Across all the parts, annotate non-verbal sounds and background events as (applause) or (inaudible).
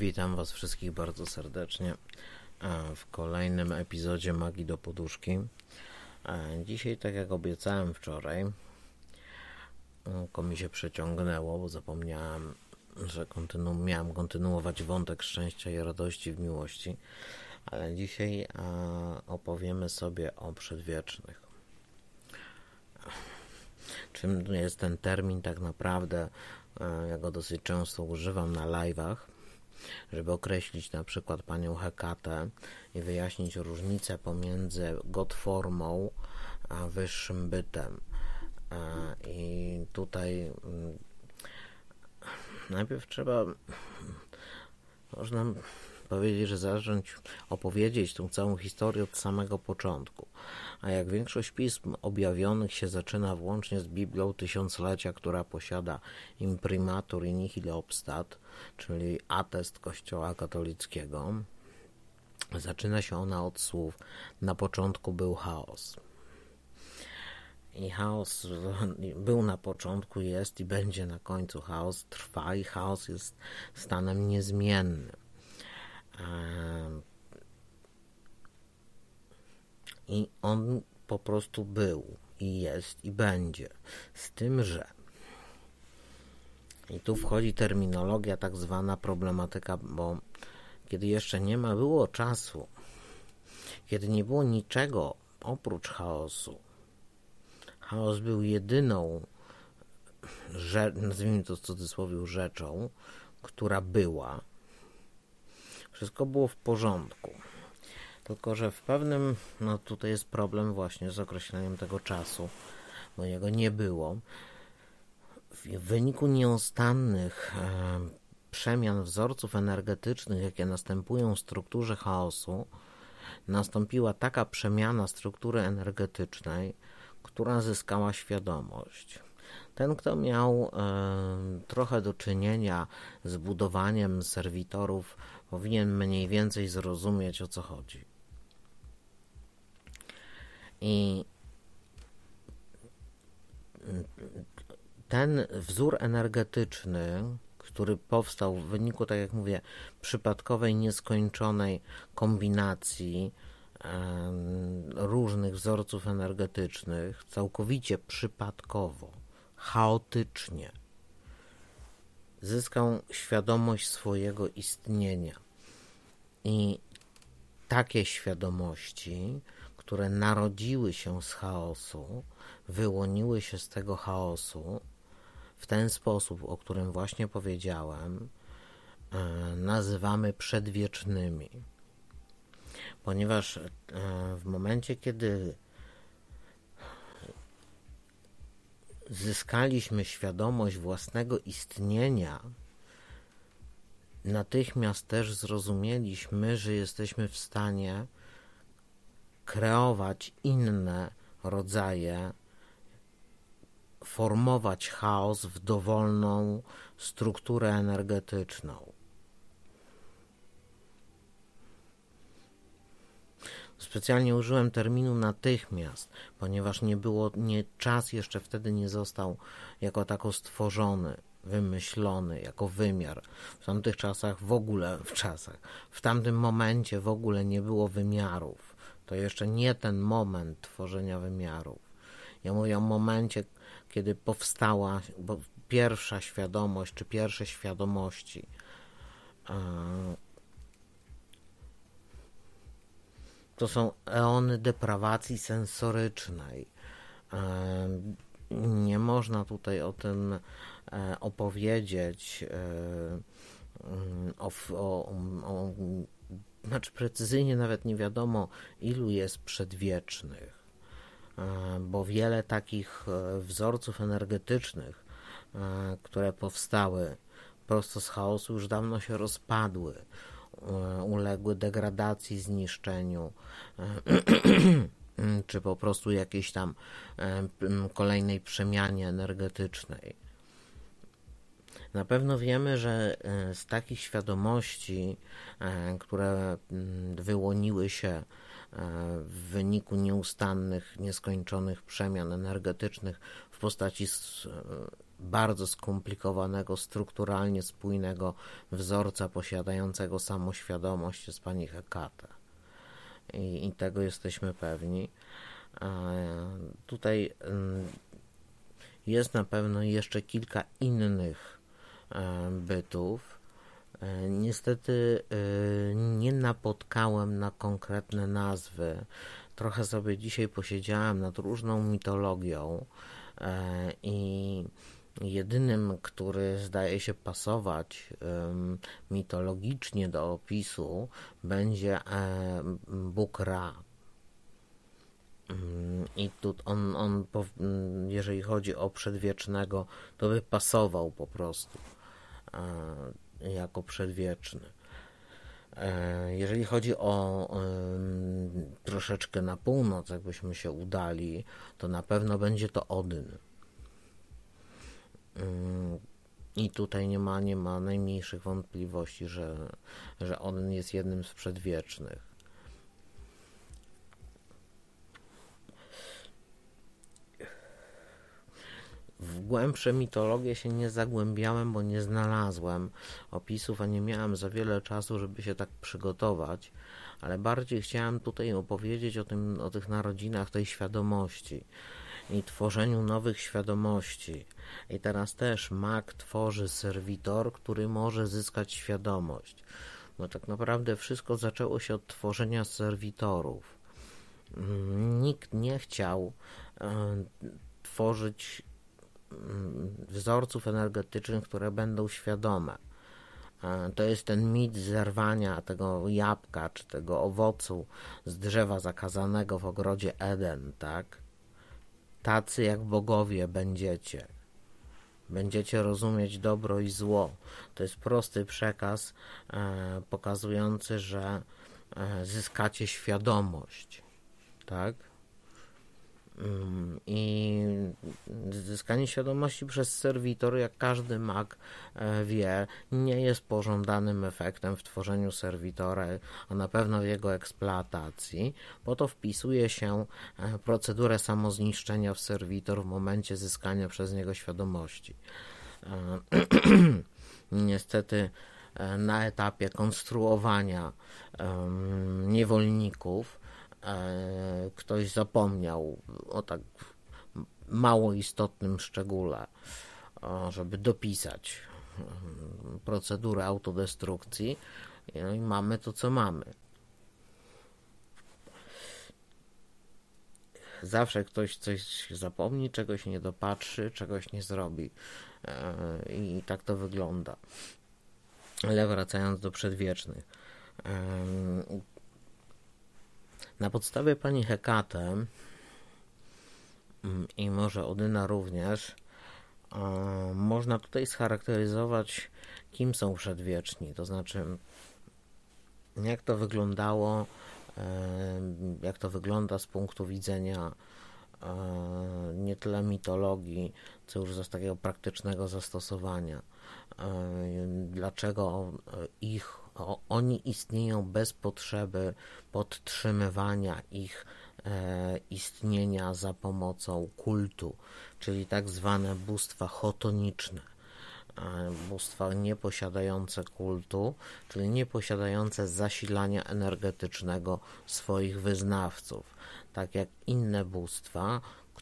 Witam Was wszystkich bardzo serdecznie w kolejnym epizodzie Magii do Poduszki. Dzisiaj, tak jak obiecałem wczoraj, mi się przeciągnęło, bo zapomniałem, że kontynu miałem kontynuować wątek szczęścia i radości w miłości, ale dzisiaj opowiemy sobie o przedwiecznych. Czym jest ten termin tak naprawdę? Ja go dosyć często używam na live'ach żeby określić na przykład panią Hekatę i wyjaśnić różnicę pomiędzy gotformą a wyższym bytem. I tutaj mm, najpierw trzeba można powiedzieć, że zacząć opowiedzieć tą całą historię od samego początku. A jak większość pism objawionych się zaczyna włącznie z Biblią Tysiąclecia, która posiada imprimatur i nihil obstat, czyli atest Kościoła katolickiego, zaczyna się ona od słów na początku był chaos. I chaos był na początku, jest i będzie na końcu. Chaos trwa i chaos jest stanem niezmiennym. I on po prostu był, i jest, i będzie. Z tym, że. I tu wchodzi terminologia, tak zwana problematyka, bo kiedy jeszcze nie ma było czasu, kiedy nie było niczego oprócz chaosu, chaos był jedyną, nazwijmy to w cudzysłowie, rzeczą, która była, wszystko było w porządku. Tylko, że w pewnym, no tutaj jest problem właśnie z określeniem tego czasu, bo jego nie było. W wyniku nieustannych e, przemian wzorców energetycznych, jakie następują w strukturze chaosu, nastąpiła taka przemiana struktury energetycznej, która zyskała świadomość. Ten, kto miał trochę do czynienia z budowaniem serwitorów, powinien mniej więcej zrozumieć o co chodzi. I ten wzór energetyczny, który powstał w wyniku, tak jak mówię, przypadkowej, nieskończonej kombinacji różnych wzorców energetycznych, całkowicie przypadkowo, chaotycznie, zyskał świadomość swojego istnienia. I takie świadomości, które narodziły się z chaosu, wyłoniły się z tego chaosu w ten sposób, o którym właśnie powiedziałem, e, nazywamy przedwiecznymi. Ponieważ e, w momencie, kiedy zyskaliśmy świadomość własnego istnienia, natychmiast też zrozumieliśmy, że jesteśmy w stanie kreować inne rodzaje, formować chaos w dowolną strukturę energetyczną. Specjalnie użyłem terminu natychmiast, ponieważ nie było, nie, czas jeszcze wtedy nie został jako tako stworzony, wymyślony, jako wymiar. W tamtych czasach w ogóle, w czasach, w tamtym momencie w ogóle nie było wymiarów. To jeszcze nie ten moment tworzenia wymiarów. Ja mówię o momencie, kiedy powstała pierwsza świadomość, czy pierwsze świadomości. To są eony deprawacji sensorycznej. Nie można tutaj o tym e, opowiedzieć e, o, o, o znaczy precyzyjnie nawet nie wiadomo, ilu jest przedwiecznych, e, bo wiele takich wzorców energetycznych, które powstały prosto z chaosu, już dawno się rozpadły. E, uległy degradacji, zniszczeniu, e, (clears throat) czy po prostu jakiejś tam e, kolejnej przemianie energetycznej. Na pewno wiemy, że z takich świadomości, które wyłoniły się w wyniku nieustannych, nieskończonych przemian energetycznych w postaci bardzo skomplikowanego, strukturalnie spójnego wzorca posiadającego samoświadomość jest pani Hekate. I, i tego jesteśmy pewni. Tutaj mm, jest na pewno jeszcze kilka innych e, bytów. E, niestety e, nie napotkałem na konkretne nazwy. Trochę sobie dzisiaj posiedziałem nad różną mitologią i jedynym, który zdaje się pasować mitologicznie do opisu, będzie Bóg Ra. Mm, I tu on, on, mm, jeżeli chodzi o przedwiecznego, to by pasował po prostu jako przedwieczny. E, jeżeli chodzi o troszeczkę na północ, jakbyśmy się udali, to na pewno będzie to Odyn. Mm, I tutaj nie ma, nie ma najmniejszych wątpliwości, że, że Odyn jest jednym z przedwiecznych. W głębsze mitologie się nie zagłębiałem, bo nie znalazłem opisów, a nie miałem za wiele czasu, żeby się tak przygotować, ale bardziej chciałem tutaj opowiedzieć o, tym, o tych narodzinach tej świadomości i tworzeniu nowych świadomości. I teraz też mag tworzy serwitor, który może zyskać świadomość. Bo tak naprawdę wszystko zaczęło się od tworzenia serwitorów. Nikt nie chciał e, tworzyć Mm, wzorców energetycznych, które będą świadome. E, to jest ten mit zerwania tego jabłka czy tego owocu z drzewa zakazanego w ogrodzie Eden, tak? Tacy jak bogowie będziecie. Będziecie rozumieć dobro i zło. To jest prosty przekaz e, pokazujący, że e, zyskacie świadomość, tak? I zyskanie świadomości przez serwitor, jak każdy Mac e, wie, nie jest pożądanym efektem w tworzeniu serwitora, a na pewno w jego eksploatacji, bo to wpisuje się e, procedurę samozniszczenia w serwitor w momencie zyskania przez niego świadomości. E, (clears throat) niestety na etapie konstruowania niewolników ktoś zapomniał o tak mało istotnym szczególe, żeby dopisać procedurę autodestrukcji no i mamy to, co mamy. Zawsze ktoś coś zapomni, czegoś nie dopatrzy, czegoś nie zrobi. E, I tak to wygląda. Ale wracając do przedwiecznych. Na podstawie pani Hekate mm, i może Odyna również można tutaj scharakteryzować, kim są przedwieczni, to znaczy jak to wyglądało, jak to wygląda z punktu widzenia nie tyle mitologii, co już z takiego praktycznego zastosowania. Dlaczego ich oni istnieją bez potrzeby podtrzymywania ich e, istnienia za pomocą kultu, czyli tak zwane bóstwa chotoniczne. E, bóstwa nieposiadające kultu, czyli nieposiadające zasilania energetycznego swoich wyznawców, tak jak inne bóstwa,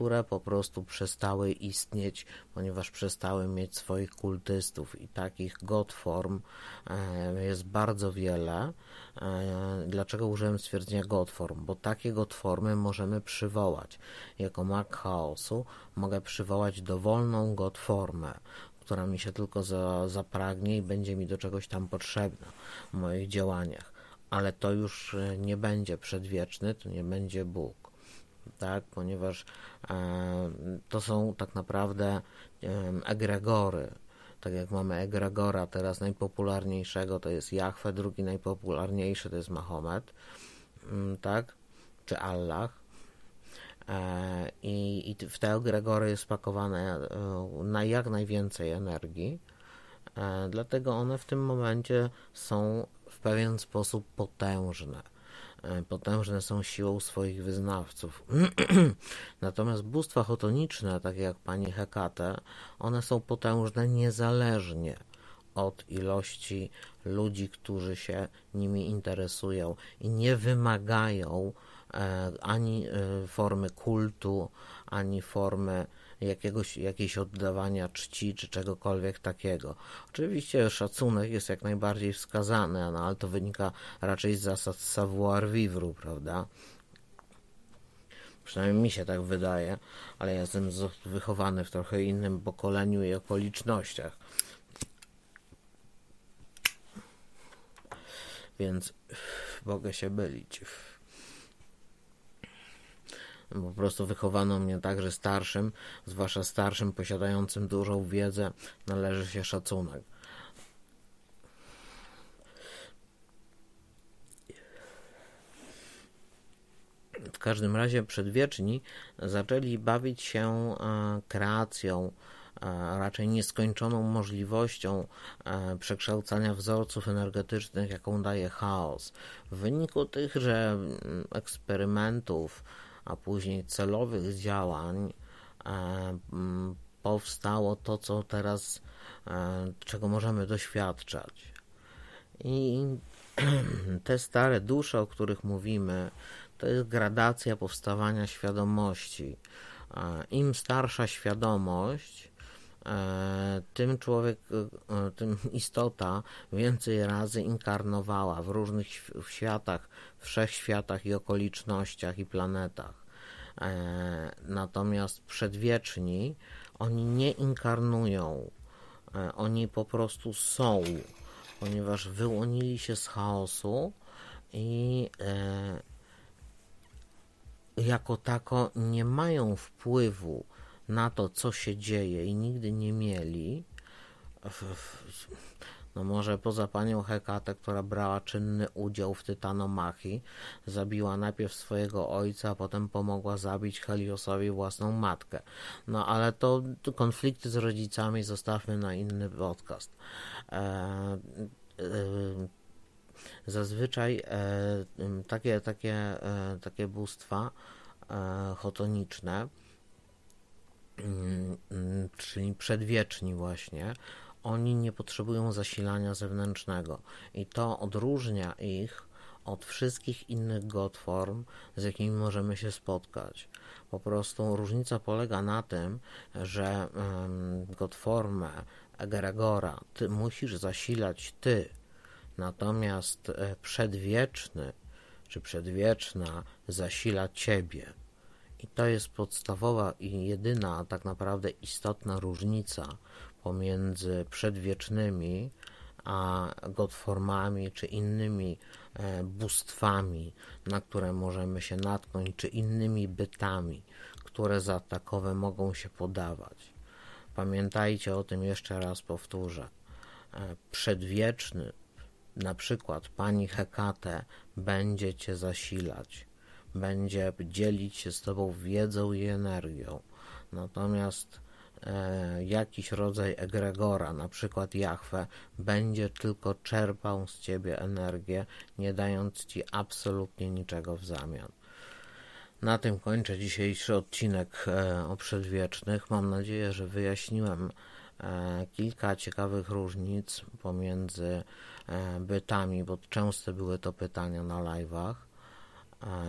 które po prostu przestały istnieć, ponieważ przestały mieć swoich kultystów i takich godform e, jest bardzo wiele. E, dlaczego użyłem stwierdzenia godform? Bo takie godformy możemy przywołać. Jako mag chaosu mogę przywołać dowolną godformę, która mi się tylko za, zapragnie i będzie mi do czegoś tam potrzebna w moich działaniach. Ale to już e, nie będzie przedwieczny, to nie będzie Bóg tak, ponieważ e, to są tak naprawdę egregory. Tak jak mamy egregora teraz najpopularniejszego to jest Jahwe, drugi najpopularniejszy to jest Mahomet, mm, tak, czy Allah. E, I, I w te egregory jest spakowane e, na jak najwięcej energii, dlatego one w tym momencie są w pewien sposób potężne potężne są siłą swoich wyznawców. (clears throat) Natomiast bóstwa chotoniczne, takie jak pani Hekate, one są potężne niezależnie od ilości ludzi, którzy się nimi interesują i nie wymagają e, ani e, formy kultu, ani formy jakiegoś, jakiejś oddawania czci czy czegokolwiek takiego. Oczywiście szacunek jest jak najbardziej wskazany, no, ale to wynika raczej z zasad savoir-vivre, prawda? Przynajmniej mi się tak wydaje, ale ja jestem wychowany w trochę innym pokoleniu i okolicznościach. Więc mogę się mylić po prostu wychowano mnie tak, że starszym, zwłaszcza starszym posiadającym dużą wiedzę, należy się szacunek. W każdym razie przedwieczni zaczęli bawić się e, kreacją, e, raczej nieskończoną możliwością e, przekształcania wzorców energetycznych, jaką daje chaos. W wyniku tychże mm, eksperymentów, a później celowych działań e, powstało to, co teraz, e, czego możemy doświadczać. I (clears throat) te stare dusze, o których mówimy, to jest gradacja powstawania świadomości. E, Im starsza świadomość, tym człowiek, tym istota więcej razy inkarnowała w różnych światach, wszechświatach i okolicznościach i planetach. E, natomiast przedwieczni, oni nie inkarnują, e, oni po prostu są, ponieważ wyłonili się z chaosu i e, jako tako nie mają wpływu na to, co się dzieje i nigdy nie mieli. No może poza panią Hekatę, która brała czynny udział w Tytanomachii, zabiła najpierw swojego ojca, a potem pomogła zabić Heliosowi własną matkę. No ale to, konflikty z rodzicami zostawmy na inny podcast. E, e, zazwyczaj e, takie, takie, e, takie bóstwa e, chotoniczne, mm, mm, czyli przedwieczni właśnie, oni nie potrzebują zasilania zewnętrznego i to odróżnia ich od wszystkich innych godform, z jakimi możemy się spotkać. Po prostu różnica polega na tym, że godformę egregora ty musisz zasilać ty, natomiast e, przedwieczny czy przedwieczna zasila ciebie. I to jest podstawowa i jedyna tak naprawdę istotna różnica pomiędzy przedwiecznymi a godformami czy innymi e, bóstwami, na które możemy się natknąć, czy innymi bytami, które za takowe mogą się podawać. Pamiętajcie o tym jeszcze raz powtórzę. E, przedwieczny, na przykład pani Hekate, będzie cię zasilać, będzie dzielić się z tobą wiedzą i energią. Natomiast jakiś rodzaj egregora, na przykład Jahwe, będzie tylko czerpał z ciebie energię, nie dając ci absolutnie niczego w zamian. Na tym kończę dzisiejszy odcinek e, o przedwiecznych. Mam nadzieję, że wyjaśniłem e, kilka ciekawych różnic pomiędzy bytami, bo często były to pytania na live'ach.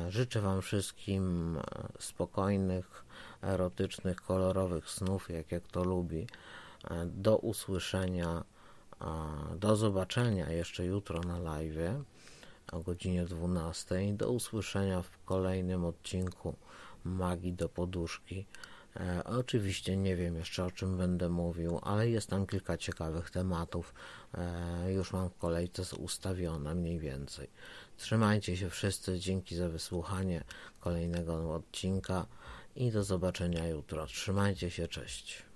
Życzę Wam wszystkim spokojnych, erotycznych, kolorowych snów, jak, jak to lubi. E, do usłyszenia, do zobaczenia jeszcze jutro na live o godzinie 12. Do usłyszenia w kolejnym odcinku Magii do Poduszki. E, oczywiście nie wiem jeszcze o czym będę mówił, ale jest tam kilka ciekawych tematów. E, już mam w kolejce ustawione mniej więcej. Trzymajcie się wszyscy, dzięki za wysłuchanie kolejnego odcinka i do zobaczenia jutro. Trzymajcie się, cześć.